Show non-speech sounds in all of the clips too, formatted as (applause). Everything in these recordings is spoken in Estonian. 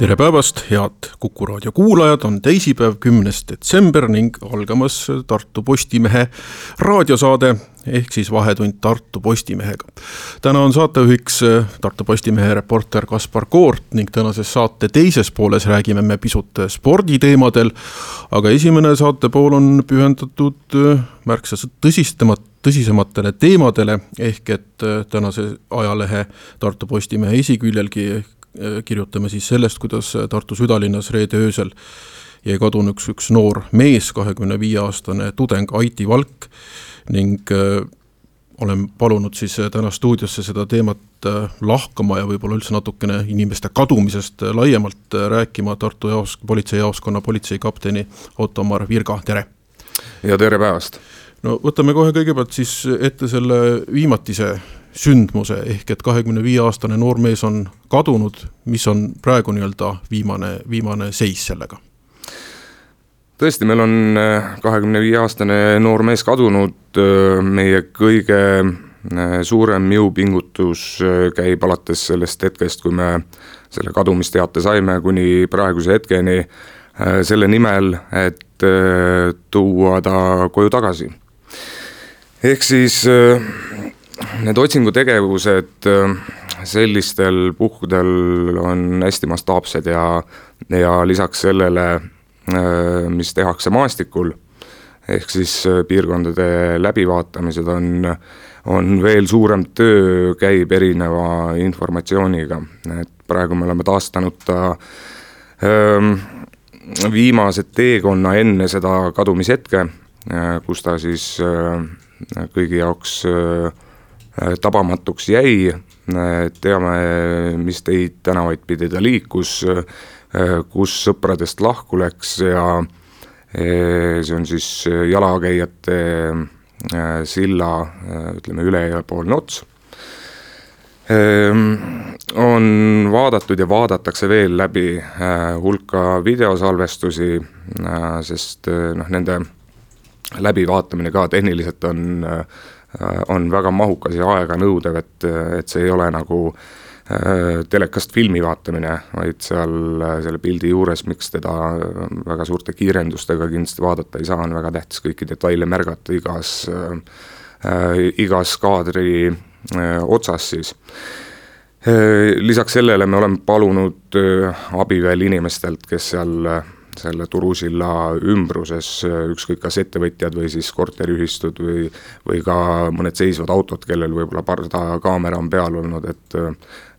tere päevast, head Kuku raadio kuulajad, on teisipäev, kümnes detsember ning algamas Tartu Postimehe raadiosaade ehk siis Vahetund Tartu Postimehega. täna on saatejuhiks Tartu Postimehe reporter Kaspar Koort ning tänases saate teises pooles räägime me pisut sporditeemadel, aga esimene saate pool on pühendatud märksa tõsistemat, tõsisematele teemadele, ehk et äh, tänase ajalehe Tartu Postimehe esiküljelgi äh, kirjutame siis sellest, kuidas äh, Tartu südalinnas reede öösel jäi kadunuks üks noor mees, kahekümne viie aastane tudeng Aiti Valk ning olen palunud siis täna stuudiosse seda teemat lahkama ja võib-olla üldse natukene inimeste kadumisest laiemalt rääkima Tartu jaos-, politseijaoskonna politseikapteni Ottomar Virga, tere! ja tere päevast! no võtame kohe kõigepealt siis ette selle viimatise sündmuse, ehk et kahekümne viie aastane noormees on kadunud, mis on praegu nii-öelda viimane, viimane seis sellega? tõesti, meil on äh, kahekümne viie aastane noor mees kadunud, äh, meie kõige äh, suurem jõupingutus käib alates sellest hetkest, kui me selle kadumisteate saime, kuni praeguse hetkeni selle nimel, et tuua ta koju tagasi ehk siis need otsingutegevused äh, sellistel puhkudel on hästi mastaapsed ja, ja lisaks sellele, äh, mis tehakse maastikul, ehk siis piirkondade läbivaatamised on, on veel suurem töö, käib erineva informatsiooniga, et praegu me oleme taastanud ta ähm, viimase teekonna enne seda kadumishetke, kus ta siis äh, kõigi jaoks äh, tabamatuks jäi, teame, mis teid tänavaid pidi ta liikus, äh, kus sõpradest lahku läks ja äh, see on siis jalakäijate silla ütleme, ülepoolne ots. On vaadatud ja vaadatakse veel läbi hulka videosalvestusi, sest noh, nende läbivaatamine ka tehniliselt on, on väga mahukas ja aeganõudev, et, et see ei ole nagu äh, telekast filmi vaatamine, vaid seal selle pildi juures, miks teda väga suurte kiirendustega kindlasti vaadata ei saa, on väga tähtis kõiki detaile märgata igas äh,, igas kaadri äh, otsas siis äh,. lisaks sellele me oleme palunud äh, abi veel inimestelt, kes seal äh, selle Turusilla ümbruses, ükskõik kas ettevõtjad või siis korteriühistud või, või ka mõned seisvad autod, kellel võib-olla pardakaamera on peal olnud, et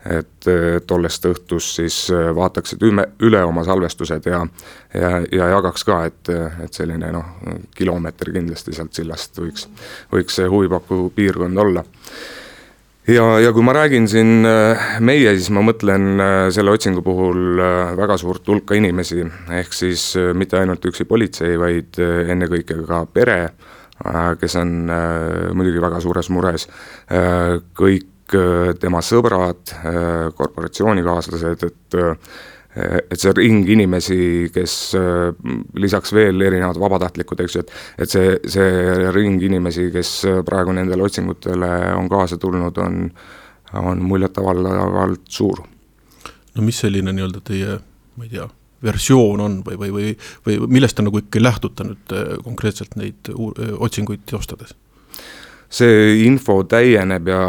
et tollest õhtust siis vaataksid üme, üle oma salvestused ja ja, ja jagaks ka, et, et selline noh, kilomeeter kindlasti sealt sillast võiks, võiks see huvipakkuv piirkond olla ja, ja kui ma räägin siin äh, meie, siis ma mõtlen äh, selle otsingu puhul äh, väga suurt hulka inimesi, ehk siis mitte ainult üksi politsei, vaid ennekõike ka pere, kes on muidugi väga suures mures, kõik tema sõbrad, korporatsioonikaaslased, et et see ring inimesi, kes äh, lisaks veel erinevad vabatahtlikud, eks ju, et et see, see ring inimesi, kes praegu nendele otsingutele on kaasa tulnud, on, on muljetavaldavalt suur. no mis selline nii-öelda teie, ma ei tea, versioon on või, või, või, või millest te nagu ikkagi lähtute nüüd äh, konkreetselt neid otsinguid teostades? see info täieneb ja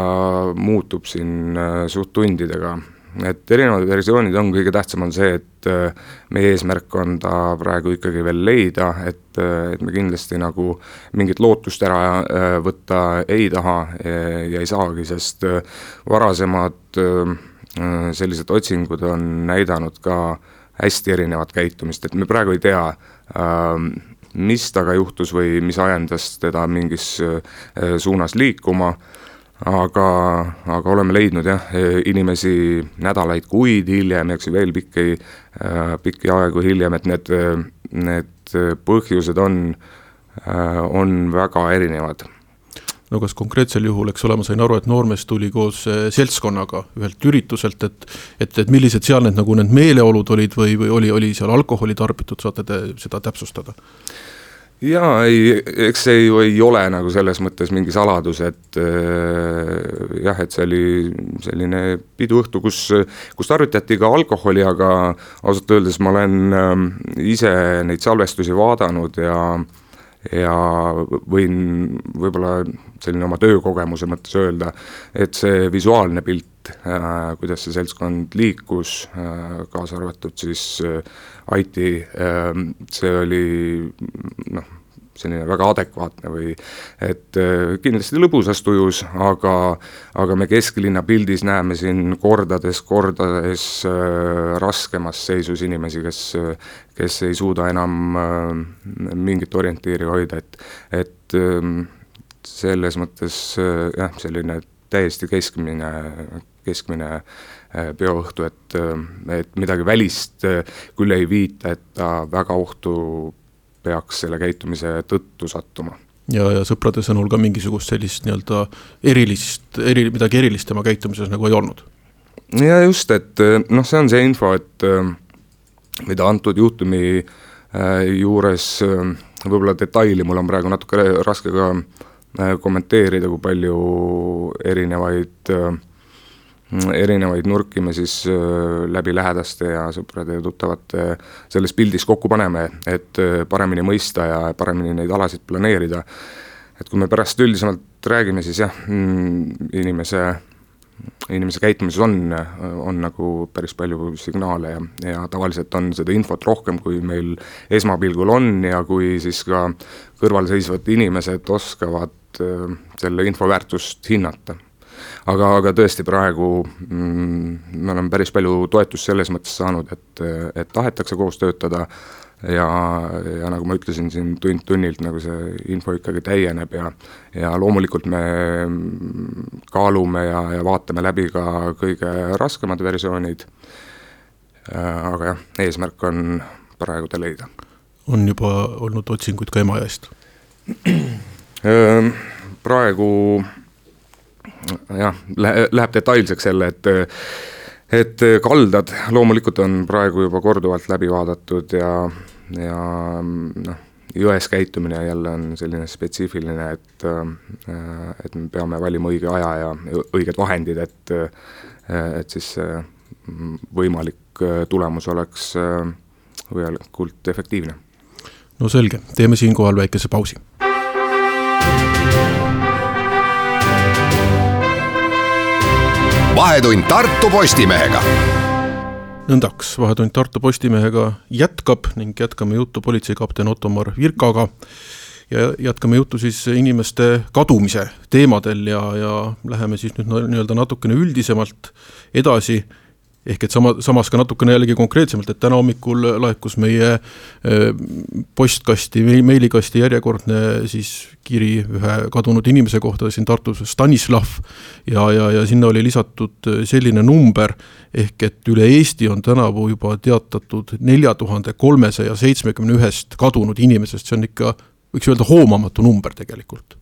muutub siin äh, suht tundidega et erinevad versioonid on, kõige tähtsam on see, et äh, meie eesmärk on ta praegu ikkagi veel leida, et, äh, et me kindlasti nagu mingit lootust ära äh, võtta ei taha ja ei saagi, sest varasemad sellised otsingud on näidanud ka hästi erinevat käitumist, et me praegu ei tea, mis temaga juhtus või mis ajendas teda mingis suunas liikuma aga, aga oleme leidnud jah, inimesi nädalaid, kuid hiljem, eks ju, veel pikki, pikki aegu hiljem, et need, need põhjused on, on väga erinevad no kas konkreetsel juhul, eks ole, ma sain aru, et noormees tuli koos seltskonnaga ühelt ürituselt, et et, et millised seal need nagu need meeleolud olid või, või oli, oli seal alkoholi tarbitud, saate te seda täpsustada? Jaa, ei, eks see ju ei ole nagu selles mõttes mingi saladus, et äh, jah, et see oli selline piduõhtu, kus, kus tarvitati ka alkoholi, aga ausalt öeldes ma olen äh, ise neid salvestusi vaadanud ja ja võin võib-olla selline oma töökogemuse mõttes öelda, et see visuaalne pilt äh,, kuidas see seltskond liikus äh,, kaasa arvatud siis äh, Aiti äh,, see oli selline väga adekvaatne või et äh, kindlasti lõbusas tujus, aga, aga me kesklinna pildis näeme siin kordades, kordades äh, raskemas seisus inimesi, kes, kes ei suuda enam äh, mingit orientiiri hoida, et, et äh, selles mõttes jah, selline täiesti keskmine, keskmine peoõhtu, et, et midagi välist küll ei viita, et ta väga ohtu peaks selle käitumise tõttu sattuma. ja, ja sõprade sõnul ka mingisugust sellist nii-öelda erilist, eri, midagi erilist tema käitumises nagu ei olnud? ja just, et noh, see on see info, et mida antud juhtumi äh, juures äh, võib-olla detaili mul on praegu natuke raske ka äh, kommenteerida, kui palju erinevaid äh, erinevaid nurki me siis läbi lähedaste ja sõprade ja tuttavate selles pildis kokku paneme, et paremini mõista ja paremini neid alasid planeerida. et kui me pärast üldisemalt räägime, siis jah, mm, inimese, inimese käitumises on, on nagu päris palju signaale ja, ja tavaliselt on seda infot rohkem, kui meil esmapilgul on ja kui siis ka kõrvalseisvad inimesed oskavad selle info väärtust hinnata aga, aga tõesti praegu mm, me oleme päris palju toetust selles mõttes saanud, et, et tahetakse koos töötada ja, ja nagu ma ütlesin siin tund-tunnilt, nagu see info ikkagi täieneb ja ja loomulikult me kaalume ja, ja vaatame läbi ka kõige raskemad versioonid, aga jah, eesmärk on praegu ta leida. on juba olnud otsinguid ka Emajõe eest? praegu jah, läheb detailseks jälle, et et kaldad loomulikult on praegu juba korduvalt läbi vaadatud ja, ja noh, jões käitumine jälle on selline spetsiifiline, et et me peame valima õige aja ja õiged vahendid, et et siis võimalik tulemus oleks võimalikult efektiivne. no selge, teeme siinkohal väikese pausi vahetund Tartu Postimehega. nõndaks, Vahetund Tartu Postimehega jätkab ning jätkame juttu politseikapten Ottomar Virkaga ja jätkame juttu siis inimeste kadumise teemadel ja, ja läheme siis nüüd nii-öelda natukene üldisemalt edasi ehk et sama, samas ka natukene jällegi konkreetsemalt, et täna hommikul laekus meie äh, postkasti, meilikasti järjekordne siis kiri ühe kadunud inimese kohta siin Tartus, Stanislav, ja, ja, ja sinna oli lisatud selline number, ehk et üle Eesti on tänavu juba teatatud nelja tuhande kolmesaja seitsmekümne ühest kadunud inimesest, see on ikka, võiks öelda, hoomamatu number tegelikult.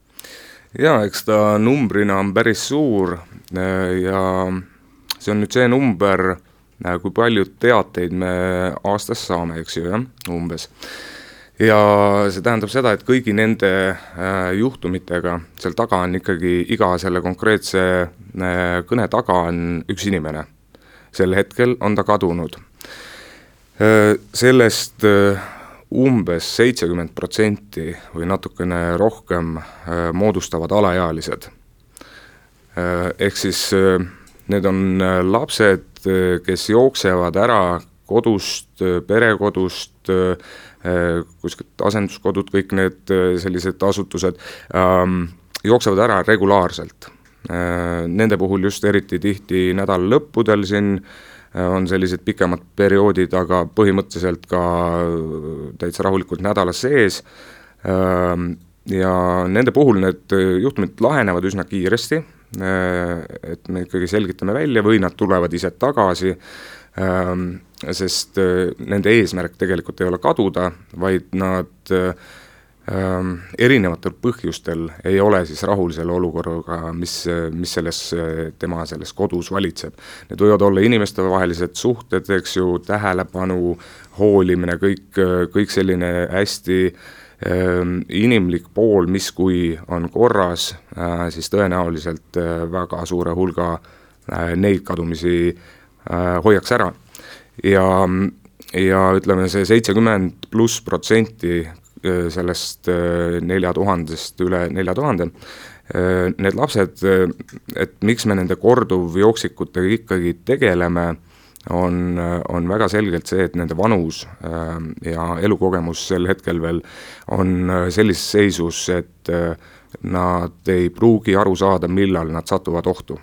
jaa, eks ta numbrina on päris suur äh, ja see on nüüd see number, äh, kui palju teateid me aastas saame, eks ju, jah, umbes. ja see tähendab seda, et kõigi nende äh, juhtumitega seal taga on ikkagi iga selle konkreetse äh, kõne taga on üks inimene. sel hetkel on ta kadunud. Sellest umbes seitsekümmend protsenti või natukene rohkem moodustavad alaealised. Ehk siis Need on äh, lapsed, äh, kes jooksevad ära kodust, äh, perekodust, kuskilt asenduskodud, kõik need sellised asutused ähm,, jooksevad ära regulaarselt. Nende puhul just eriti tihti nädalalõppudel siin on sellised pikemad perioodid, aga põhimõtteliselt ka täitsa rahulikult nädala sees ähm, ja nende puhul need juhtumid lahenevad üsna kiiresti et me ikkagi selgitame välja või nad tulevad ise tagasi, ähm, sest nende eesmärk tegelikult ei ole kaduda, vaid nad ähm, erinevatel põhjustel ei ole siis rahul selle olukorraga, mis, mis selles tema selles kodus valitseb. Need võivad olla inimestevahelised suhted, eks ju, tähelepanu, hoolimine, kõik, kõik selline hästi äh, inimlik pool, mis kui on korras, äh, siis tõenäoliselt äh, väga suure hulga äh, neid kadumisi hoiaks ära. ja, ja ütleme, see seitsekümmend pluss protsenti sellest nelja tuhandest, üle nelja tuhande, need lapsed, et miks me nende korduvjooksikutega ikkagi tegeleme on, on väga selgelt see, et nende vanus äh, ja elukogemus sel hetkel veel on äh, sellises seisus, et äh, nad ei pruugi aru saada, millal nad satuvad ohtu.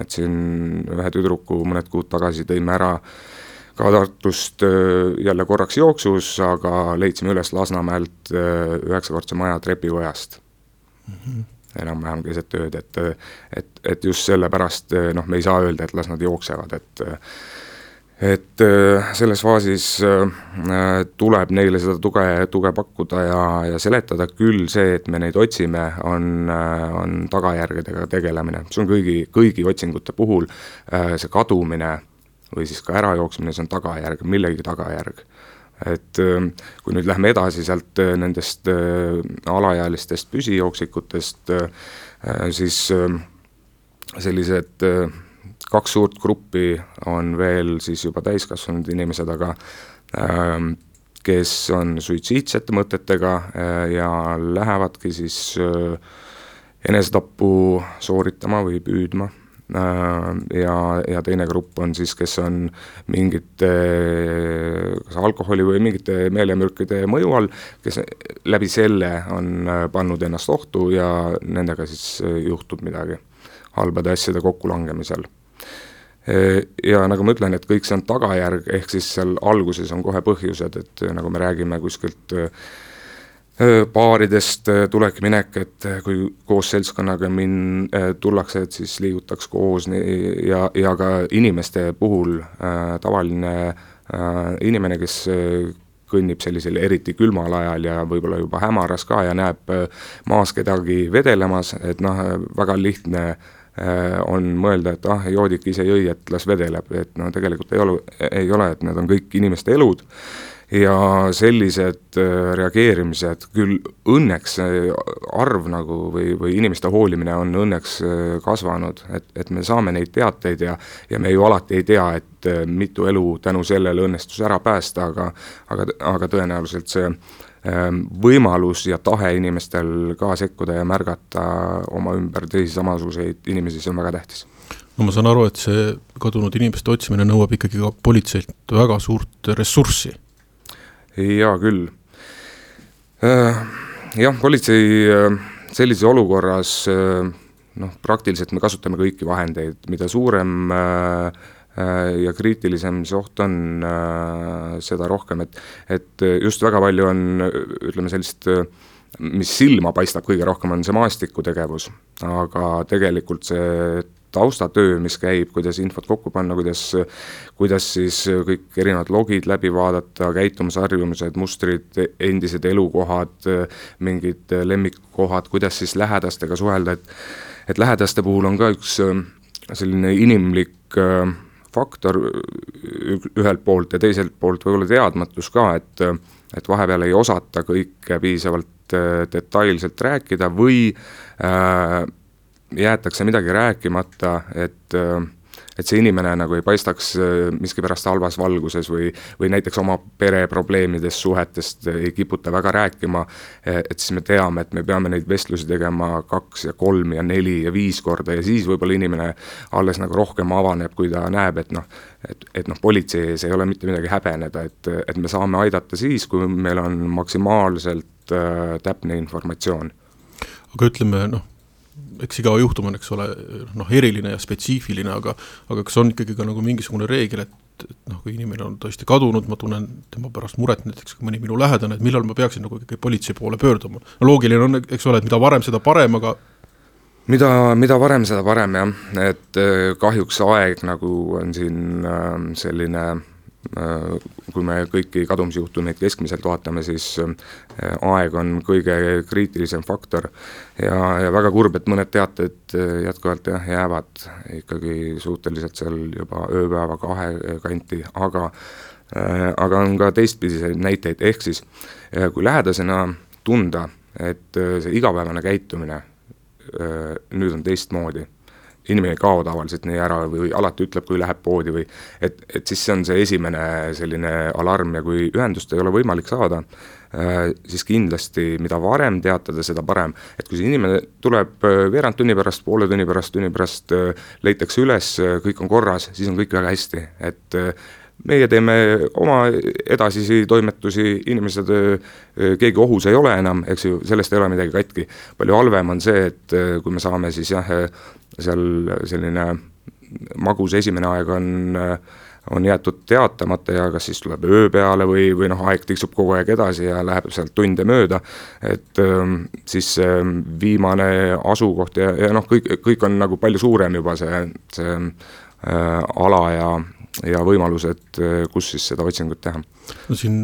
et siin ühe tüdruku mõned kuud tagasi tõime ära ka Tartust jälle korraks jooksus, aga leidsime üles Lasnamäelt üheksakordse maja trepikojast mm. -hmm enam-vähem keset ööd, et, et, et just sellepärast noh, me ei saa öelda, et las nad jooksevad, et et äh, selles faasis äh, tuleb neile seda tuge, tuge pakkuda ja, ja seletada, küll see, et me neid otsime, on, äh, on tagajärgedega tegelemine, see on kõigi, kõigi otsingute puhul see kadumine või siis ka ärajooksmine, see on tagajärg, millegi tagajärg. Et kui nüüd lähme edasi sealt nendest alaealistest püsijooksikutest, siis sellised kaks suurt gruppi on veel siis juba täiskasvanud inimesed, aga ähm, kes on suitsiidsete mõtetega äh, ja lähevadki siis äh, enesetappu sooritama või püüdma. Äh, ja, ja teine grupp on siis, kes on mingite kas alkoholi või mingite meelemürkide mõju all, kes läbi selle on pannud ennast ohtu ja nendega siis juhtub midagi halbade asjade kokkulangemisel ja nagu ma ütlen, et kõik see on tagajärg, ehk siis seal alguses on kohe põhjused, et nagu me räägime kuskilt baaridest tulek-minek, et kui koos seltskonnaga min-, tullakse, et siis liigutaks koos ja, ja ka inimeste puhul tavaline inimene, kes kõnnib sellisel eriti külmal ajal ja võib-olla juba hämaras ka ja näeb maas kedagi vedelemas, et noh, väga lihtne äh, Äh, on mõelda, et ah, joodik ise jõi, et las vedeleb, et no tegelikult ei ole, ei ole, et need on kõik inimeste elud. Ja sellised äh, reageerimised, küll õnneks see arv nagu või, või inimeste hoolimine on õnneks äh, kasvanud, et, et me saame neid teateid ja ja me ju alati ei tea, et mitu elu tänu sellele õnnestus ära päästa, aga aga, aga tõenäoliselt see võimalus ja tahe inimestel ka sekkuda ja märgata oma ümber teisi samasuguseid inimesi, see on väga tähtis. no ma saan aru, et see kadunud inimeste otsimine nõuab ikkagi ka politseilt väga suurt ressurssi. hea küll. Ehm, jah, politsei ehm, sellises olukorras noh, praktiliselt me kasutame kõiki vahendeid, mida suurem Äh, ja kriitilisem see oht on, äh, seda rohkem, et, et just väga palju on, ütleme sellist mis silma paistab kõige rohkem, on see maastikutegevus, aga tegelikult see taustatöö, mis käib, kuidas infot kokku panna, kuidas, kuidas siis kõik erinevad logid läbi vaadata, käitumisharjumused, mustrid, endised elukohad, mingid lemmikkohad, kuidas siis lähedastega suhelda, et et lähedaste puhul on ka üks selline inimlik äh, faktor ühelt poolt ja teiselt poolt võib-olla teadmatus ka, et et vahepeal ei osata kõike piisavalt äh, detailselt rääkida või äh, jäetakse midagi rääkimata, et äh, et see inimene nagu ei paistaks äh, miskipärast halvas valguses või, või näiteks oma pereprobleemidest, suhetest ei kiputa väga rääkima, eh, et siis me teame, et me peame neid vestlusi tegema kaks ja kolm ja neli ja viis korda ja siis võib-olla inimene alles nagu rohkem avaneb, kui ta näeb, et noh, et, et noh, politsei ees ei ole mitte midagi häbeneda, et, et me saame aidata siis, kui meil on maksimaalselt äh, täpne informatsioon. aga ütleme noh, eks iga juhtum on, eks ole, noh, eriline ja spetsiifiline, aga aga kas on ikkagi ka nagu mingisugune reegel, et, et noh, kui inimene on tõesti kadunud, ma tunnen tema pärast muret, näiteks kui mõni minu lähedane, et millal ma peaksin nagu ikkagi politsei poole pöörduma. no loogiline on, eks ole, et mida varem, seda parem, aga mida, mida varem, seda parem jah, et kahjuks aeg nagu on siin selline kui me kõiki kadumisjuhtumeid keskmiselt vaatame, siis äh, aeg on kõige kriitilisem faktor. Ja, ja väga kurb, et mõned teated äh, jätkuvalt jah, jäävad ikkagi suhteliselt seal juba ööpäeva kahe kanti, aga äh, aga on ka teistpidiseid näiteid, ehk siis kui lähedasena tunda, et see igapäevane käitumine nüüd on teistmoodi inimene ei kao tavaliselt nii ära või alati ütleb, kui läheb poodi või et, et siis see on see esimene selline alarm ja kui ühendust ei ole võimalik saada, äh, siis kindlasti mida varem teatada, seda parem. et kui see inimene tuleb äh, veerand tunni pärast, poole tunni pärast, tunni pärast, äh, leitakse üles, kõik on korras, siis on kõik väga hästi, et meie teeme oma edasisi toimetusi, inimesed, keegi ohus ei ole enam, eks ju, sellest ei ole midagi katki. palju halvem on see, et kui me saame siis jah, seal selline magus esimene aeg on, on jäetud teatamata ja kas siis tuleb öö peale või, või noh, aeg tiksub kogu aeg edasi ja läheb sealt tunde mööda, et siis viimane asukoht ja, ja noh, kõik, kõik on nagu palju suurem juba see, see äh, ala ja, ja võimalused, kus siis seda otsingut teha. no siin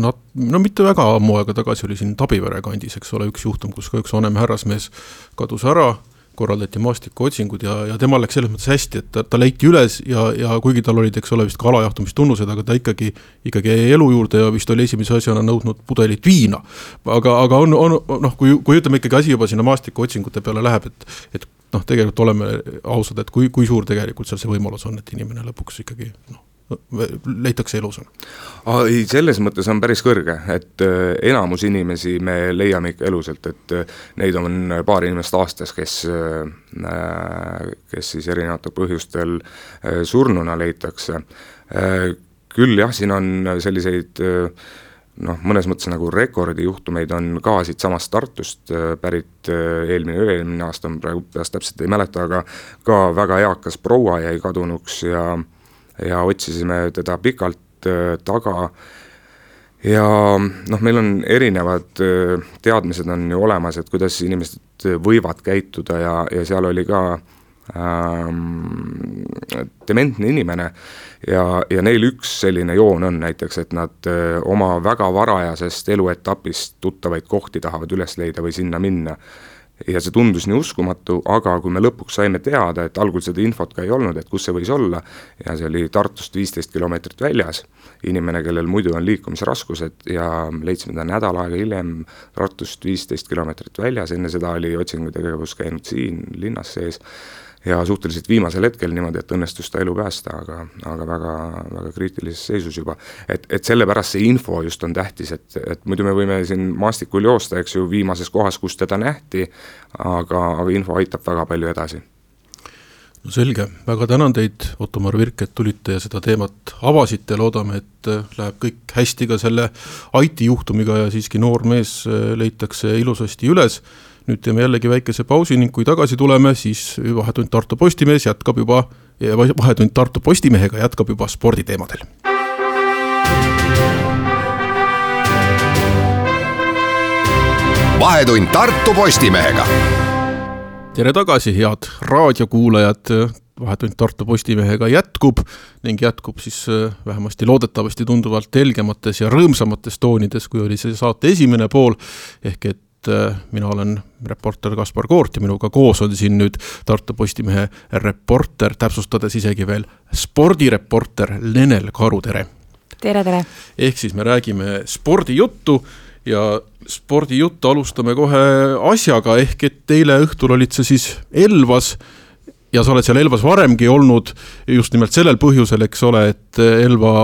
nat-, no mitte väga ammu aega tagasi oli siin Tabivere kandis, eks ole, üks juhtum, kus ka üks vanem härrasmees kadus ära korraldati maastikuotsingud ja, ja temal läks selles mõttes hästi, et ta, ta leiti üles ja, ja kuigi tal olid, eks ole, vist ka alajahtumistunnused, aga ta ikkagi, ikkagi jäi elu juurde ja vist oli esimese asjana nõudnud pudelit viina. aga, aga on, on noh, kui, kui ütleme ikkagi asi juba sinna maastikuotsingute peale läheb, et, et noh, tegelikult oleme ausad, et kui, kui suur tegelikult seal see võimalus on, et inimene lõpuks ikkagi noh, leitakse elusana? ei, selles mõttes on päris kõrge, et äh, enamus inimesi me leiame ikka elusalt, et äh, neid on paar inimest aastas, kes, äh, kes siis erinevatel põhjustel surnuna leitakse. küll jah, siin on selliseid noh, mõnes mõttes nagu rekordijuhtumeid on ka siitsamast Tartust pärit eelmine, üle-eelmine aasta, ma praegu peast täpselt ei mäleta, aga ka väga eakas proua jäi kadunuks ja äh, ja otsisime teda pikalt äh, taga. Ja noh, meil on erinevad äh, teadmised on ju olemas, et kuidas inimesed võivad käituda ja, ja seal oli ka ähm, dementne inimene ja, ja neil üks selline joon on näiteks, et nad äh, oma väga varajasest eluetapist tuttavaid kohti tahavad üles leida või sinna minna ja see tundus nii uskumatu, aga kui me lõpuks saime teada, et algul seda infot ka ei olnud, et kus see võis olla, ja see oli Tartust viisteist kilomeetrit väljas, inimene, kellel muidu on liikumisraskused ja leidsime ta nädal aega hiljem Tartust viisteist kilomeetrit väljas, enne seda oli otsingutegevus käinud siin linnas sees ja suhteliselt viimasel hetkel niimoodi, et õnnestus ta elu päästa, aga, aga väga, väga kriitilises seisus juba. et, et sellepärast see info just on tähtis, et, et muidu me võime siin maastikul joosta, eks ju, viimases kohas, kus teda nähti, aga, aga info aitab väga palju edasi. No selge, väga tänan teid, Ottomar Virk, et tulite ja seda teemat avasite, loodame, et läheb kõik hästi ka selle Aiti juhtumiga ja siiski noor mees leitakse ilusasti üles nüüd teeme jällegi väikese pausi ning kui tagasi tuleme, siis Vahetund Tartu Postimees jätkab juba, Vahetund Tartu Postimehega jätkab juba sporditeemadel. vahetund Tartu Postimehega. tere tagasi, head raadiokuulajad vahetund Tartu Postimehega jätkub ning jätkub siis äh, vähemasti loodetavasti tunduvalt helgemates ja rõõmsamates toonides, kui oli see saate esimene pool, ehk et mina olen reporter Kaspar Koort ja minuga koos on siin nüüd Tartu Postimehe reporter, täpsustades isegi veel spordireporter Lenel Karu, tere! tere, tere! ehk siis me räägime spordijuttu ja spordijuttu alustame kohe asjaga, ehk et eile õhtul olid sa siis Elvas ja sa oled seal Elvas varemgi olnud just nimelt sellel põhjusel, eks ole, et Elva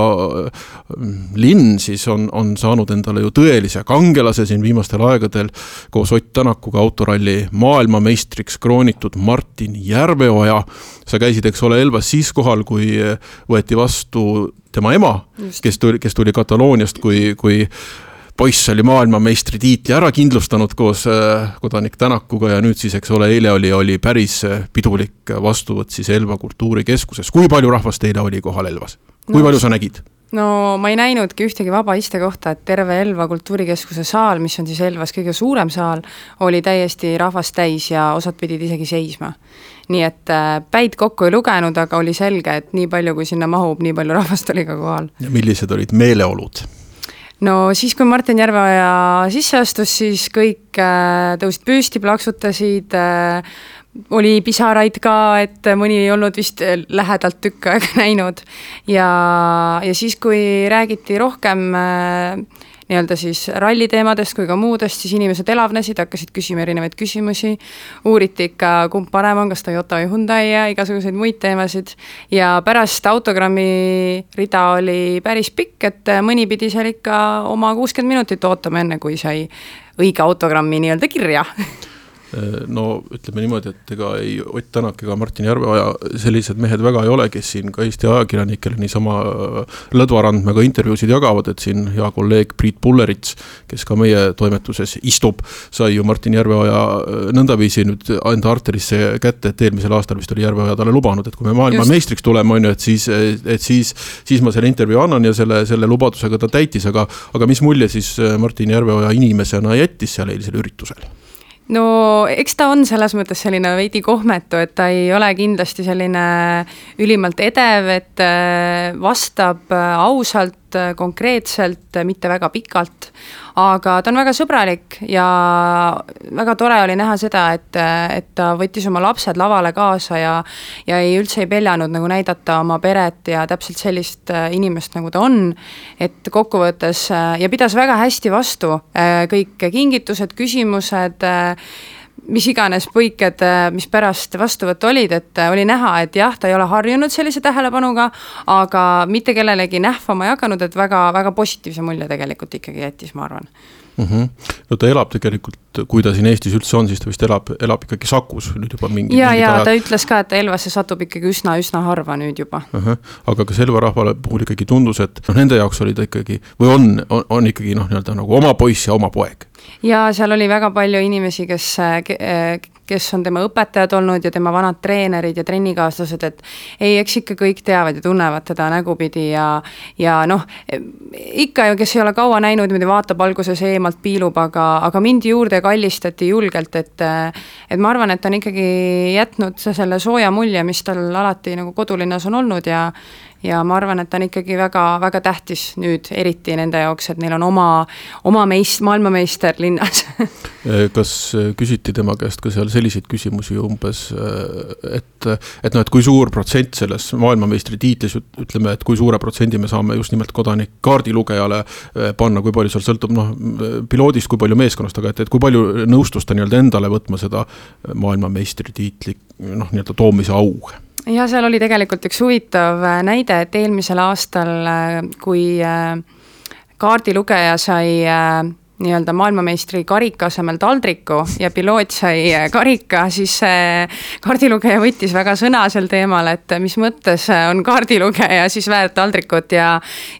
mm, linn siis on, on saanud endale ju tõelise kangelase siin viimastel aegadel koos Ott Tänakuga autoralli maailmameistriks kroonitud Martin Järveoja. sa käisid, eks ole, Elvas siis kohal, kui võeti vastu tema ema, kes tuli, kes tuli Katalooniast, kui, kui poiss oli maailmameistritiitli ära kindlustanud koos äh, kodanik Tänakuga ja nüüd siis, eks ole, eile oli, oli päris äh, pidulik vastuvõtt siis Elva kultuurikeskuses. kui palju rahvast eile oli kohal Elvas? kui no, palju sa nägid? no ma ei näinudki ühtegi vaba istekohta, et terve Elva Kultuurikeskuse saal, mis on siis Elvas kõige suurem saal, oli täiesti rahvast täis ja osad pidid isegi seisma. nii et äh, päid kokku ei lugenud, aga oli selge, et nii palju, kui sinna mahub, nii palju (laughs) rahvast oli ka kohal. ja millised olid meeleolud? No siis, kui Martin Järveoja sisse astus, siis kõik äh, tõusid püsti, plaksutasid äh,, oli pisaraid ka, et mõni ei olnud vist lähedalt tükk aega (laughs) näinud. ja, ja siis, kui räägiti rohkem äh, nii-öelda siis ralliteemadest kui ka muudest, siis inimesed elavnesid, hakkasid küsima erinevaid küsimusi, uuriti ikka, kumb parem on, kas Toyota või Hyundai ja igasuguseid muid teemasid, ja pärast autogrammi rida oli päris pikk, et mõni pidi seal ikka oma kuuskümmend minutit ootama, enne kui sai õige autogrammi nii-öelda kirja (laughs) no ütleme niimoodi, et ega ei Ott Tänak ega Martin Järveoja sellised mehed väga ei ole, kes siin ka Eesti ajakirjanikele niisama äh, lõdvarandmega intervjuusid jagavad, et siin hea kolleeg Priit Pullerits, kes ka meie toimetuses istub, sai ju Martin Järveoja äh, nõndaviisi nüüd enda arterisse kätte, et eelmisel aastal vist oli Järveoja talle lubanud, et kui me maailmameistriks tuleme, on ju, et siis, et siis, siis ma selle intervjuu annan ja selle, selle lubadusega ta täitis, aga, aga mis mulje siis Martin Järveoja inimesena jättis seal eilisel üritusel? No eks ta on selles mõttes selline veidi kohmetu, et ta ei ole kindlasti selline ülimalt edev, et äh, vastab äh, ausalt, äh, konkreetselt, mitte väga pikalt aga ta on väga sõbralik ja väga tore oli näha seda, et, et ta võttis oma lapsed lavale kaasa ja ja ei üldse ei peljanud nagu näidata oma peret ja täpselt sellist äh, inimest, nagu ta on, et kokkuvõttes äh, ja pidas väga hästi vastu äh, kõik kingitused, küsimused, mis iganes põiked, mis pärast vastuvõttu olid, et oli näha, et jah, ta ei ole harjunud sellise tähelepanuga, aga mitte kellelegi nähvama jaganud, et väga, väga positiivse mulje tegelikult ikkagi jättis, ma arvan mm. -hmm. no ta elab tegelikult, kui ta siin Eestis üldse on, siis ta vist elab, elab ikkagi Sakus nüüd juba mingi. ja, ja ajad. ta ütles ka, et Elvasse satub ikkagi üsna-üsna harva nüüd juba uh. -huh. aga kas Elva rahvale puhul ikkagi tundus, et noh, nende jaoks oli ta ikkagi või on, on, on ikkagi noh, nii-öelda nagu oma poiss ja oma poeg? Ja seal oli väga palju inimesi, kes, kes on tema õpetajad olnud ja tema vanad treenerid ja trennikaaslased, et ei, eks ikka kõik teavad ja tunnevad teda nägupidi ja ja noh, ikka ju, kes ei ole kaua näinud, niimoodi vaatab alguses eemalt, piilub, aga, aga mindi juurde kallistati julgelt, et et ma arvan, et on ikkagi jätnud selle sooja mulje, mis tal alati nagu kodulinnas on olnud ja ja ma arvan, et ta on ikkagi väga, väga tähtis nüüd, eriti nende jaoks, et neil on oma, oma meist-, maailmameister linnas eh, (laughs) kas eh, küsiti tema käest ka seal selliseid küsimusi umbes, eh, et, et noh, et kui suur protsent selles maailmameistritiitlis, ütleme, et kui suure protsendi me saame just nimelt kodanik kaardilugejale panna, kui palju seal sõltub noh, piloodist, kui palju meeskonnast, aga et, et kui palju nõustus ta nii-öelda endale võtma seda maailmameistritiitli noh, nii-öelda toomise au? Ja seal oli tegelikult üks huvitav äh, näide, et eelmisel aastal, äh, kui äh, kaardilugeja sai nii-öelda maailmameistri karika asemel taldriku ja piloot sai karika, siis kaardilugeja võttis väga sõna sel teemal, et mis mõttes on kaardilugeja siis väärt taldrikut ja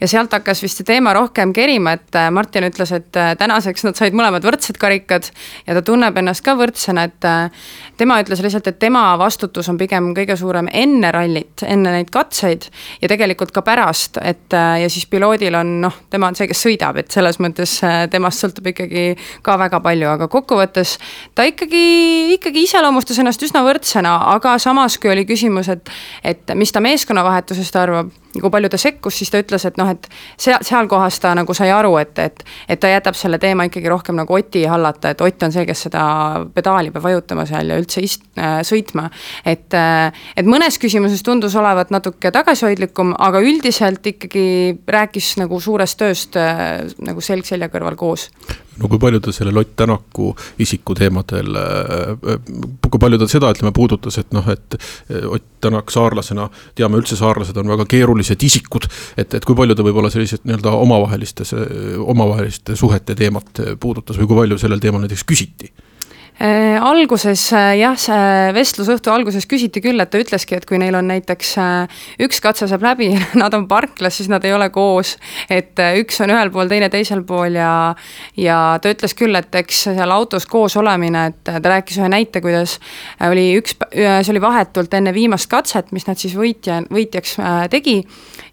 ja sealt hakkas vist see teema rohkem kerima, et Martin ütles, et tänaseks nad said mõlemad võrdsed karikad ja ta tunneb ennast ka võrdsena, et tema ütles lihtsalt, et tema vastutus on pigem kõige suurem enne rallit, enne neid katseid ja tegelikult ka pärast, et ja siis piloodil on noh, tema on see, kes sõidab, et selles mõttes temast sõltub ikkagi ka väga palju, aga kokkuvõttes ta ikkagi, ikkagi iseloomustas ennast üsna võrdsena, aga samas, kui oli küsimus, et et mis ta meeskonnavahetusest arvab kui palju ta sekkus, siis ta ütles, et noh, et seal, seal kohas ta nagu sai aru, et, et et ta jätab selle teema ikkagi rohkem nagu Oti hallata, et Ott on see, kes seda pedaali peab vajutama seal ja üldse ist- äh,, sõitma. et äh,, et mõnes küsimuses tundus olevat natuke tagasihoidlikum, aga üldiselt ikkagi rääkis nagu suurest tööst äh, nagu selg selja kõrval koos no kui palju ta sellel Ott Tänaku isikuteemadel, äh, kui palju ta seda, ütleme, puudutas, et noh, et äh, Ott Tänak saarlasena, teame üldse, saarlased on väga keerulised isikud, et, et kui palju ta võib-olla sellised nii-öelda omavahelistes, omavaheliste suhete teemat puudutas või kui palju sellel teemal näiteks küsiti? Äh, alguses äh, jah, see vestlusõhtu alguses küsiti küll, et ta ütleski, et kui neil on näiteks äh, üks katse saab läbi, (laughs) nad on parklas, siis nad ei ole koos. et üks on ühel pool, teine teisel pool ja, ja ta ütles küll, et eks seal autos koos olemine, et ta rääkis ühe näite, kuidas oli üks, see oli vahetult enne viimast katset, mis nad siis võitja, võitjaks tegi.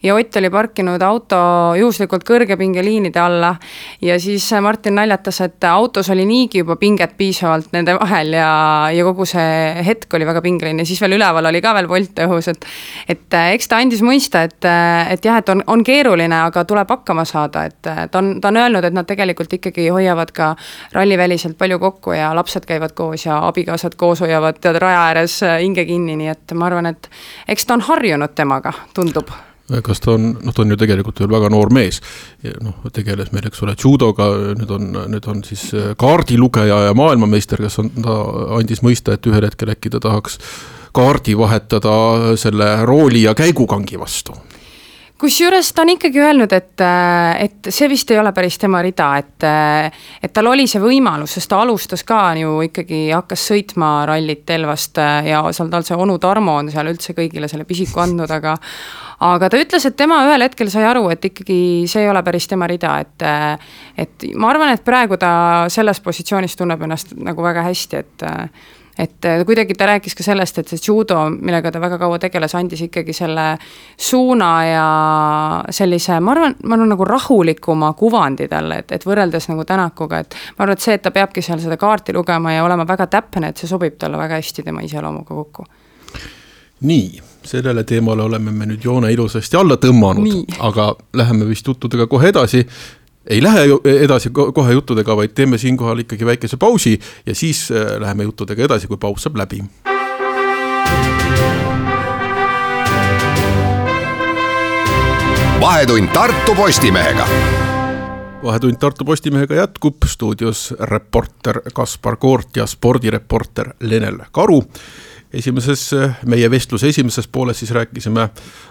ja Ott oli parkinud auto juhuslikult kõrgepingeliinide alla ja siis Martin naljatas, et autos oli niigi juba pinget piisavalt nende vahel ja, ja kogu see hetk oli väga pingeline, siis veel üleval oli ka veel volt õhus, et et äh, eks ta andis mõista, et, äh, et jah, et on, on keeruline, aga tuleb hakkama saada, et äh, ta on, ta on öelnud, et nad tegelikult ikkagi hoiavad ka ralliväliselt palju kokku ja lapsed käivad koos ja abikaasad koos hoiavad tead raja ääres hinge kinni, nii et ma arvan, et eks ta on harjunud temaga, tundub kas ta on, noh, ta on ju tegelikult veel väga noor mees. noh, tegeles meil, eks ole, judoga, nüüd on, nüüd on siis äh, kaardilugeja ja maailmameister, kes on, ta andis mõista, et ühel hetkel äkki ta tahaks kaardi vahetada selle rooli ja käigukangi vastu kusjuures ta on ikkagi öelnud, et, äh, et see vist ei ole päris tema rida, et, äh, et tal oli see võimalus, sest ta alustas ka ju ikkagi, hakkas sõitma rallit Elvast ja seal tal see onu Tarmo on seal üldse kõigile selle pisiku andnud, aga aga ta ütles, et tema ühel hetkel sai aru, et ikkagi see ei ole päris tema rida, et et ma arvan, et praegu ta selles positsioonis tunneb ennast nagu väga hästi, et et kuidagi ta rääkis ka sellest, et see judo, millega ta väga kaua tegeles, andis ikkagi selle suuna ja sellise, ma arvan, ma arvan nagu rahulikuma kuvandi talle, et, et võrreldes nagu Tänakuga, et ma arvan, et see, et ta peabki seal seda kaarti lugema ja olema väga täpne, et see sobib talle väga hästi tema iseloomuga kokku. Nii sellele teemale oleme me nüüd joone ilusasti alla tõmmanud, aga läheme vist juttudega kohe edasi. Ei lähe edasi kohe juttudega, vaid teeme siinkohal ikkagi väikese pausi ja siis äh, läheme juttudega edasi, kui paus saab läbi. vahetund Tartu Postimehega. Vahetund Tartu Postimehega jätkub, stuudios reporter Kaspar Koort ja spordireporter Lenel Karu esimeses, meie vestluse esimeses pooles siis rääkisime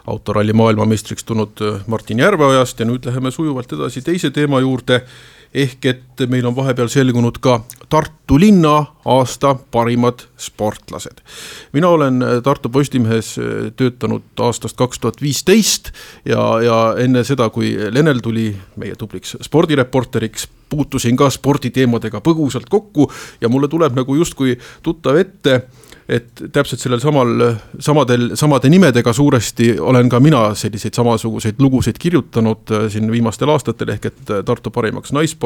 autoralli maailmameistriks tulnud äh, Martin Järveojast ja nüüd läheme sujuvalt edasi teise teema juurde. Ehk et meil on vahepeal selgunud ka Tartu linna aasta parimad sportlased. mina olen äh, Tartu Postimehes äh, töötanud aastast kaks tuhat viisteist ja, ja enne seda, kui Lenel tuli meie tubliks spordireporteriks, puutusin ka sporditeemadega põgusalt kokku ja mulle tuleb nagu justkui tuttav ette et täpselt sellel samal, samadel, samade nimedega suuresti olen ka mina selliseid samasuguseid lugusid kirjutanud äh, siin viimastel aastatel, ehk et Tartu parimaks naissportlaseks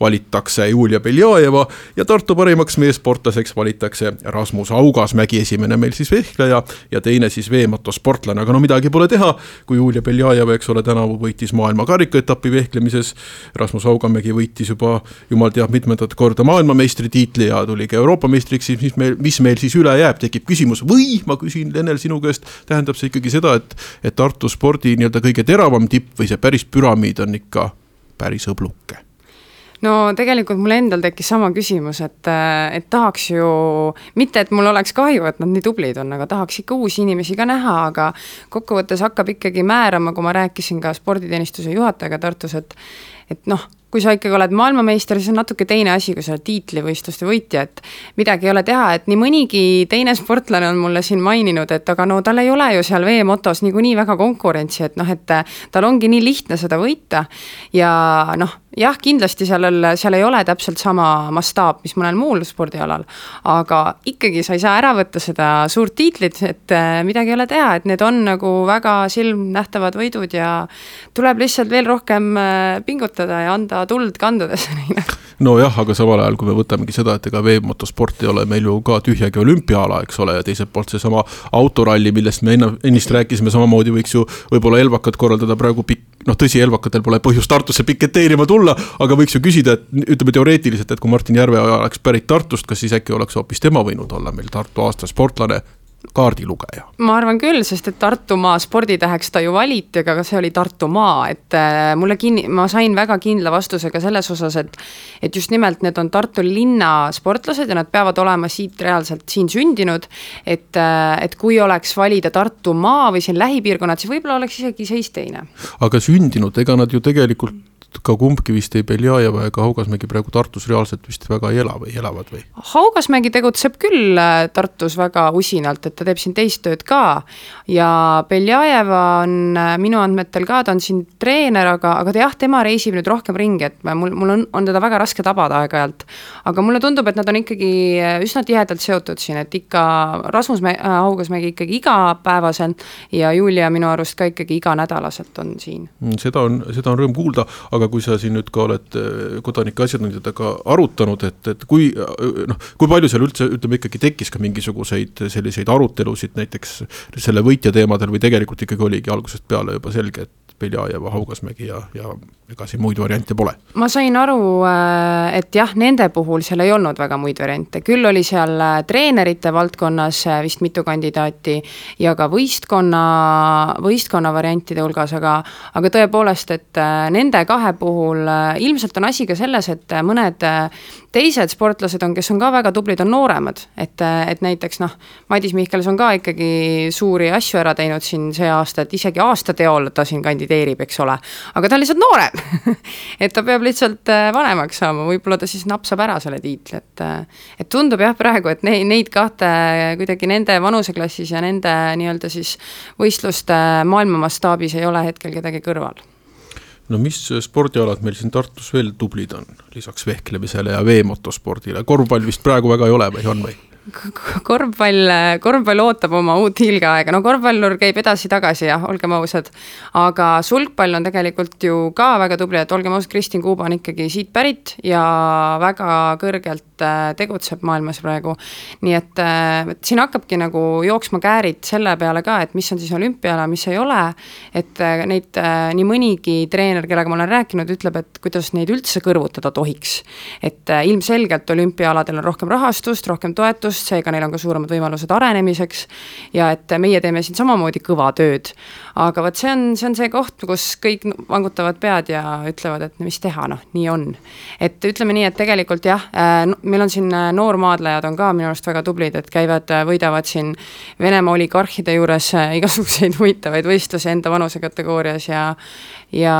valitakse Julia Beljajeva ja Tartu parimaks meessportlaseks valitakse Rasmus Augasmägi, esimene meil siis vehkleja ja teine siis veemotosportlane, aga no midagi pole teha, kui Julia Beljajev, eks ole, tänavu võitis maailma karikaetapi vehklemises, Rasmus Augamägi võitis juba jumal teab mitmendat korda maailmameistritiitli ja tuli ka Euroopa meistriks, siis mis meil, mis meil siis üle jääb, tekib küsimus. Või ma küsin, Lenel, sinu käest, tähendab see ikkagi seda, et, et Tartu spordi nii-öelda kõige teravam tipp või see päris püramiid on ikka päris õbluke? no tegelikult mul endal tekkis sama küsimus, et, et tahaks ju, mitte et mul oleks kahju, et nad nii tublid on, aga tahaks ikka uusi inimesi ka näha, aga kokkuvõttes hakkab ikkagi määrama, kui ma rääkisin ka sporditeenistuse juhatajaga Tartus, et et noh, kui sa ikkagi oled maailmameister, siis on natuke teine asi, kui sa oled tiitlivõistluste võitja, et midagi ei ole teha, et nii mõnigi teine sportlane on mulle siin maininud, et aga no tal ei ole ju seal veemotos niikuinii väga konkurentsi, et noh, et tal ongi nii lihtne seda võita. Ja noh, jah, kindlasti sellel, seal ei ole täpselt sama mastaap, mis mõnel muul spordialal, aga ikkagi sa ei saa ära võtta seda suurt tiitlit, et midagi ei ole teha, et need on nagu väga silmnähtavad võidud ja tuleb lihtsalt veel rohkem pingutada ja anda tuld kandudesse (laughs) neile. nojah, aga samal ajal, kui me võtamegi seda, et ega veemotosport ei ole meil ju ka tühjagi olümpiaala, eks ole, ja teiselt poolt seesama autoralli, millest me enne, ennist rääkisime, samamoodi võiks ju võib-olla Elvakad korraldada praegu pikk, noh, tõsi, Elvakatel pole põhjust Tartusse piketeerima tulla, aga võiks ju küsida, et ütleme teoreetiliselt, et kui Martin Järveoja oleks pärit Tartust, kas siis äkki oleks hoopis tema võinud olla meil Tartu aasta sportlane kaardilugeja? ma arvan küll, sest et Tartumaa sporditäheks ta ju valiti, aga see oli Tartumaa, et äh, mulle kinni, ma sain väga kindla vastuse ka selles osas, et et just nimelt need on Tartu linna sportlased ja nad peavad olema siit reaalselt siin sündinud, et, äh, et kui oleks valida Tartumaa või siin lähipiirkonnad, siis võib-olla oleks isegi seis teine. aga sündinud, ega nad ju tegelikult ka kumbki vist ei Beljajeva ega Haugasmägi praegu Tartus reaalselt vist väga ei ela või elavad või? Haugasmägi tegutseb küll äh, Tartus väga usinalt, et ta teeb siin teist tööd ka ja Beljajeva on äh, minu andmetel ka, ta on siin treener, aga, aga ta jah, tema reisib nüüd rohkem ringi, et mul, mul on, on teda väga raske tabada aeg-ajalt. aga mulle tundub, et nad on ikkagi äh, üsna tihedalt seotud siin, et ikka Rasmus äh, Haugasmägi ikkagi igapäevaselt ja Julia minu arust ka ikkagi iganädalaselt on siin. Mm, seda on, seda on rõõm kuulda, aga kui sa siin nüüd ka oled kodanike asjatundjatega arutanud, et, et kui noh, kui palju seal üldse ütleme ikkagi tekkis ka mingisuguseid selliseid arutelusid näiteks selle võitja teemadel või tegelikult ikkagi oligi algusest peale juba selge, et Beljajeva, Haugasmägi ja, ja ega siin muid variante pole. ma sain aru, äh, et jah, nende puhul seal ei olnud väga muid variante, küll oli seal äh, treenerite valdkonnas äh, vist mitu kandidaati ja ka võistkonna, võistkonna variantide hulgas, aga aga tõepoolest, et nende kahe puhul ilmselt on asi ka selles, et mõned teised sportlased on, kes on ka väga tublid, on nooremad, et, et näiteks noh, Madis Mihkelson ka ikkagi suuri asju ära teinud siin see aasta, et isegi aastateol ta siin kandideerib, eks ole, aga ta on lihtsalt noorem. (laughs) Et ta peab lihtsalt äh, vanemaks saama, võib-olla ta siis napsab ära selle tiitli, et äh, et tundub jah, praegu, et neid, neid kahte kuidagi nende vanuseklassis ja nende nii-öelda siis võistluste maailma mastaabis ei ole hetkel kedagi kõrval no mis spordialad meil siin Tartus veel tublid on, lisaks vehklemisele ja veemotospordile, korvpall vist praegu väga ei ole või on või? (laughs) korvpall, korvpall ootab oma uut hiilgeaega, no korvpallur käib edasi-tagasi jah, olgem ausad. aga sulgpall on tegelikult ju ka väga tubli, et olgem ausad, Kristin Kuuba on ikkagi siit pärit ja väga kõrgelt äh, tegutseb maailmas praegu. nii et, äh, et siin hakkabki nagu jooksma käärid selle peale ka, et mis on siis olümpiaala, mis ei ole. et äh, neid nii mõnigi treener, kellega ma olen rääkinud, ütleb, et kuidas neid üldse kõrvutada tohiks. et ilmselgelt olümpiaaladel on rohkem rahastust, rohkem toetust just, seega neil on ka suuremad võimalused arenemiseks ja et meie teeme siin samamoodi kõva tööd. aga vot see on, see on see koht, kus kõik vangutavad pead ja ütlevad, et mis teha, noh, nii on. et ütleme nii, et tegelikult jah, äh, meil on siin äh, noormaadlejad on ka minu arust väga tublid, et käivad, äh, võidavad siin Venemaa oligarhide juures igasuguseid (laughs) huvitavaid võistlusi enda vanusekategoorias ja ja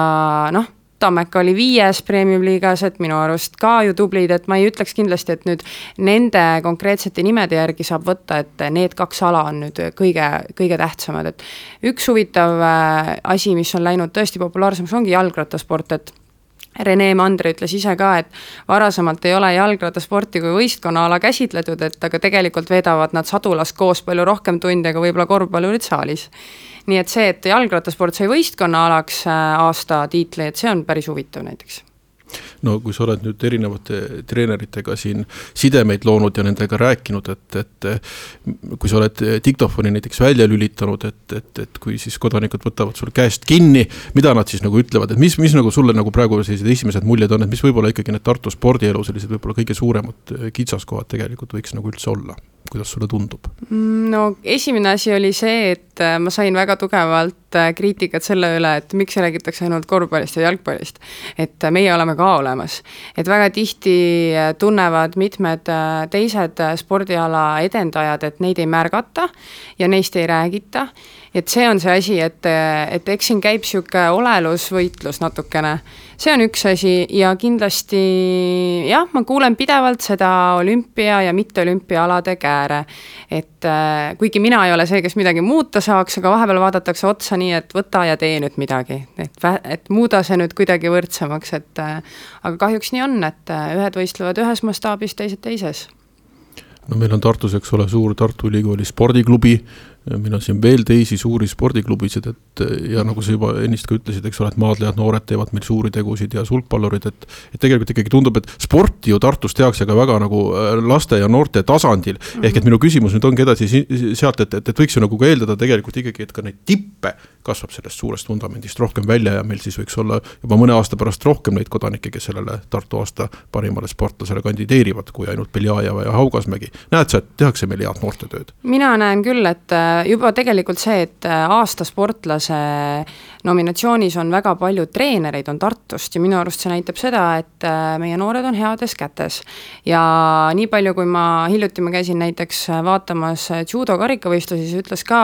noh Tammeka oli viies premium-liigas, et minu arust ka ju tublid, et ma ei ütleks kindlasti, et nüüd nende konkreetsete nimede järgi saab võtta, et need kaks ala on nüüd kõige, kõige tähtsamad, et üks huvitav äh, asi, mis on läinud tõesti populaarsemaks, ongi jalgrattasport, et Rene Mandre ütles ise ka, et varasemalt ei ole jalgrattasporti kui võistkonnaala käsitletud, et aga tegelikult veedavad nad sadulas koos palju rohkem tunde kui võib-olla korvpallurid saalis. Nii et see, et jalgrattasport sai võistkonnaalaks äh, aasta tiitli, et see on päris huvitav näiteks no kui sa oled nüüd erinevate treeneritega siin sidemeid loonud ja nendega rääkinud, et, et kui sa oled diktofoni näiteks välja lülitanud, et, et, et kui siis kodanikud võtavad sul käest kinni, mida nad siis nagu ütlevad, et mis, mis nagu sulle nagu praegu sellised esimesed muljed on, et mis võib-olla ikkagi need Tartu spordielu sellised võib-olla kõige suuremad kitsaskohad tegelikult võiks nagu üldse olla? Kuidas sulle tundub? Mm, no esimene asi oli see, et äh, ma sain väga tugevalt äh, kriitikat selle üle, et miks räägitakse ainult korvpallist ja jalgpallist. et äh, meie oleme ka olemas. et väga tihti tunnevad mitmed teised spordiala edendajad, et neid ei märgata ja neist ei räägita et see on see asi, et, et eks siin käib niisugune olelusvõitlus natukene. see on üks asi ja kindlasti jah, ma kuulen pidevalt seda olümpia ja mitteolümpiaalade kääre. et äh, kuigi mina ei ole see, kes midagi muuta saaks, aga vahepeal vaadatakse otsa nii, et võta ja tee nüüd midagi, et, et muuda see nüüd kuidagi võrdsemaks, et äh, aga kahjuks nii on, et äh, ühed võistlevad ühes mastaabis, teised teises no meil on Tartus, eks ole, suur Tartu Ülikooli spordiklubi, meil on siin veel teisi suuri spordiklubisid, et ja nagu sa juba ennist ka ütlesid, eks ole, et maadlejad, noored teevad meil suuri tegusid ja sulgpallurid, et et tegelikult ikkagi tundub, et sporti ju Tartus tehakse ka väga nagu äh, laste ja noorte tasandil mm, -hmm. ehk et minu küsimus nüüd ongi edasi sealt, et, et, et võiks ju nagu ka eeldada tegelikult ikkagi, et ka neid tippe kasvab sellest suurest vundamendist rohkem välja ja meil siis võiks olla juba mõne aasta pärast rohkem neid kodanikke, kes sellele Tartu aasta parimale sportlasele kandideerivad, kui ainult Beljajeva ja Haugasmägi. näed sa, et tehakse meil head noortetööd? mina näen küll, et äh, juba tegelikult see, et aasta sportlase nominatsioonis on väga palju treenereid, on Tartust ja minu arust see näitab seda, et äh, meie noored on heades kätes. ja nii palju, kui ma hiljuti ma käisin näiteks vaatamas judo karikavõistlusi, siis ütles ka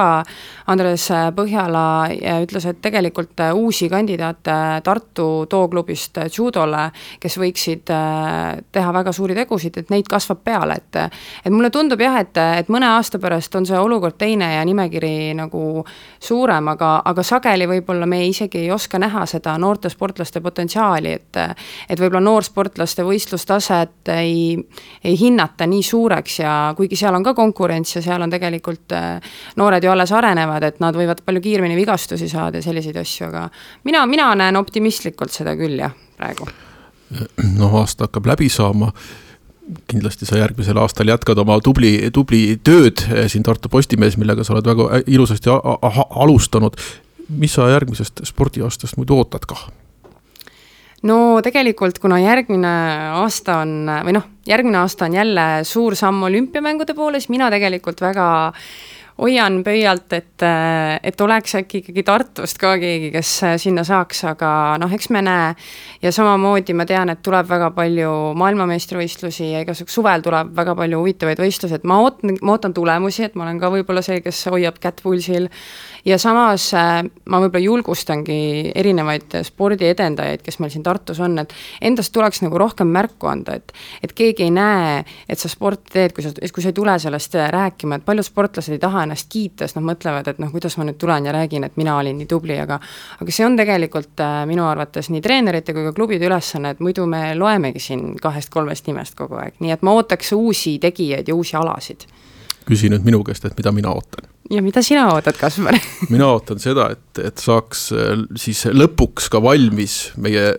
Andres Põhjala ja ütles, et tegelikult uusi kandidaate Tartu tooklubist judole, kes võiksid äh, teha väga suuri tegusid, et neid kasvab peale, et et mulle tundub jah, et, et mõne aasta pärast on see olukord teine ja nimekiri nagu suurem, aga, aga sageli võib-olla võib-olla me isegi ei oska näha seda noorte sportlaste potentsiaali, et et võib-olla noorsportlaste võistlustaset ei, ei hinnata nii suureks ja kuigi seal on ka konkurents ja seal on tegelikult äh, noored ju alles arenevad, et nad võivad palju kiiremini vigastusi saada ja selliseid asju, aga mina, mina näen optimistlikult seda küll jah, praegu. noh, aasta hakkab läbi saama kindlasti sa järgmisel aastal jätkad oma tubli, tubli tööd eh, siin Tartu Postimehes, millega sa oled väga ilusasti alustanud mis sa järgmisest spordiaastast muidu ootad kah? no tegelikult, kuna järgmine aasta on või noh, järgmine aasta on jälle suur samm olümpiamängude poole, siis mina tegelikult väga hoian pöialt, et, et oleks äkki ikkagi Tartust ka keegi, kes sinna saaks, aga noh, eks me näe. ja samamoodi ma tean, et tuleb väga palju maailmameistrivõistlusi ja igasugu suvel tuleb väga palju huvitavaid võistlusi, et ma ootan, ma ootan tulemusi, et ma olen ka võib-olla see, kes hoiab kätt pulsil ja samas äh, ma võib-olla julgustangi erinevaid spordiedendajaid, kes meil siin Tartus on, et endast tuleks nagu rohkem märku anda, et et keegi ei näe, et sa sporti teed, kui sa, kui sa ei tule sellest rääkima, et paljud sportlased ei taha ennast kiita, sest nad mõtlevad, et noh, kuidas ma nüüd tulen ja räägin, et mina olin nii tubli, aga aga see on tegelikult äh, minu arvates nii treenerite kui ka klubide ülesanne, et muidu me loemegi siin kahest-kolmest nimest kogu aeg, nii et ma ootaks uusi tegijaid ja uusi alasid. Küsi nüüd minu käest, et mida mina ootan. ja mida sina ootad, Kaspar? (laughs) Mina ootan seda, et, et saaks äh, siis lõpuks ka valmis meie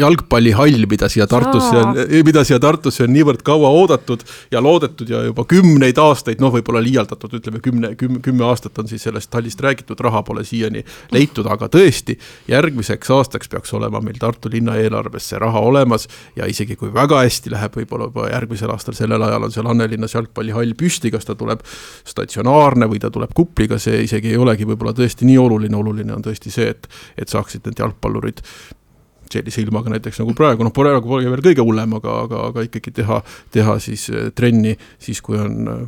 jalgpallihall, mida siia Tartusse on, mida siia Tartusse on niivõrd kaua oodatud ja loodetud ja juba kümneid aastaid, noh, võib-olla liialdatud, ütleme kümne, kümme, kümme aastat on siis sellest hallist räägitud, raha pole siiani leitud, aga tõesti, järgmiseks aastaks peaks olema meil Tartu linna eelarves see raha olemas ja isegi kui väga hästi läheb, võib-olla juba järgmisel aastal, sellel ajal on seal Annelinnas jalgpallihall püsti, kas ta tuleb statsionaarne või ta tuleb kupliga, see isegi ei olegi võib-olla tõesti nii oluline, oluline on tõesti see, et et saaksid need jalgpallurid sellise ilmaga näiteks nagu praegu, noh, praegu pole veel kõige hullem, aga, aga, aga ikkagi teha, teha siis äh, trenni siis, kui on äh,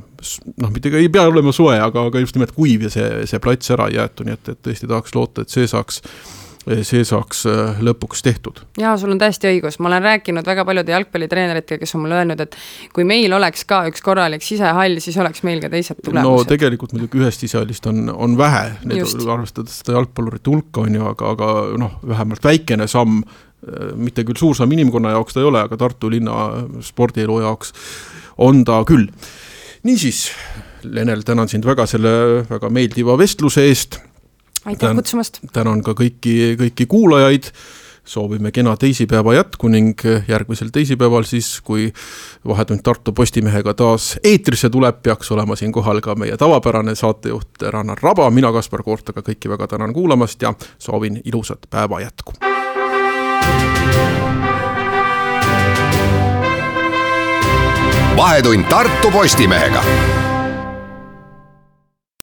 noh, mitte ei pea olema soe, aga, aga just nimelt kuiv ja see, see plats ära ei jäetu, nii et, et tõesti tahaks loota, et see saaks see saaks äh, lõpuks tehtud. jaa, sul on täiesti õigus, ma olen rääkinud väga paljude jalgpallitreeneritega, kes on mulle öelnud, et kui meil oleks ka üks korralik sisehall, siis oleks meil ka teised tulemused. no tegelikult muidugi ühest sisehallist on, on vähe, arvestades seda jalgpallurite hulka, on ju, aga, aga noh, vähemalt väikene samm, äh, mitte küll suur samm inimkonna jaoks ta ei ole, aga Tartu linna spordielu jaoks on ta küll. niisiis, Lenel, tänan sind väga selle väga meeldiva vestluse eest aitäh kutsumast! tänan ka kõiki, kõiki kuulajaid, soovime kena teisipäeva jätku ning järgmisel teisipäeval siis, kui Vahetund Tartu Postimehega taas eetrisse tuleb, peaks olema siin kohal ka meie tavapärane saatejuht Rannar Raba, mina, Kaspar Koort, aga kõiki väga tänan kuulamast ja soovin ilusat päeva jätku! vahetund Tartu Postimehega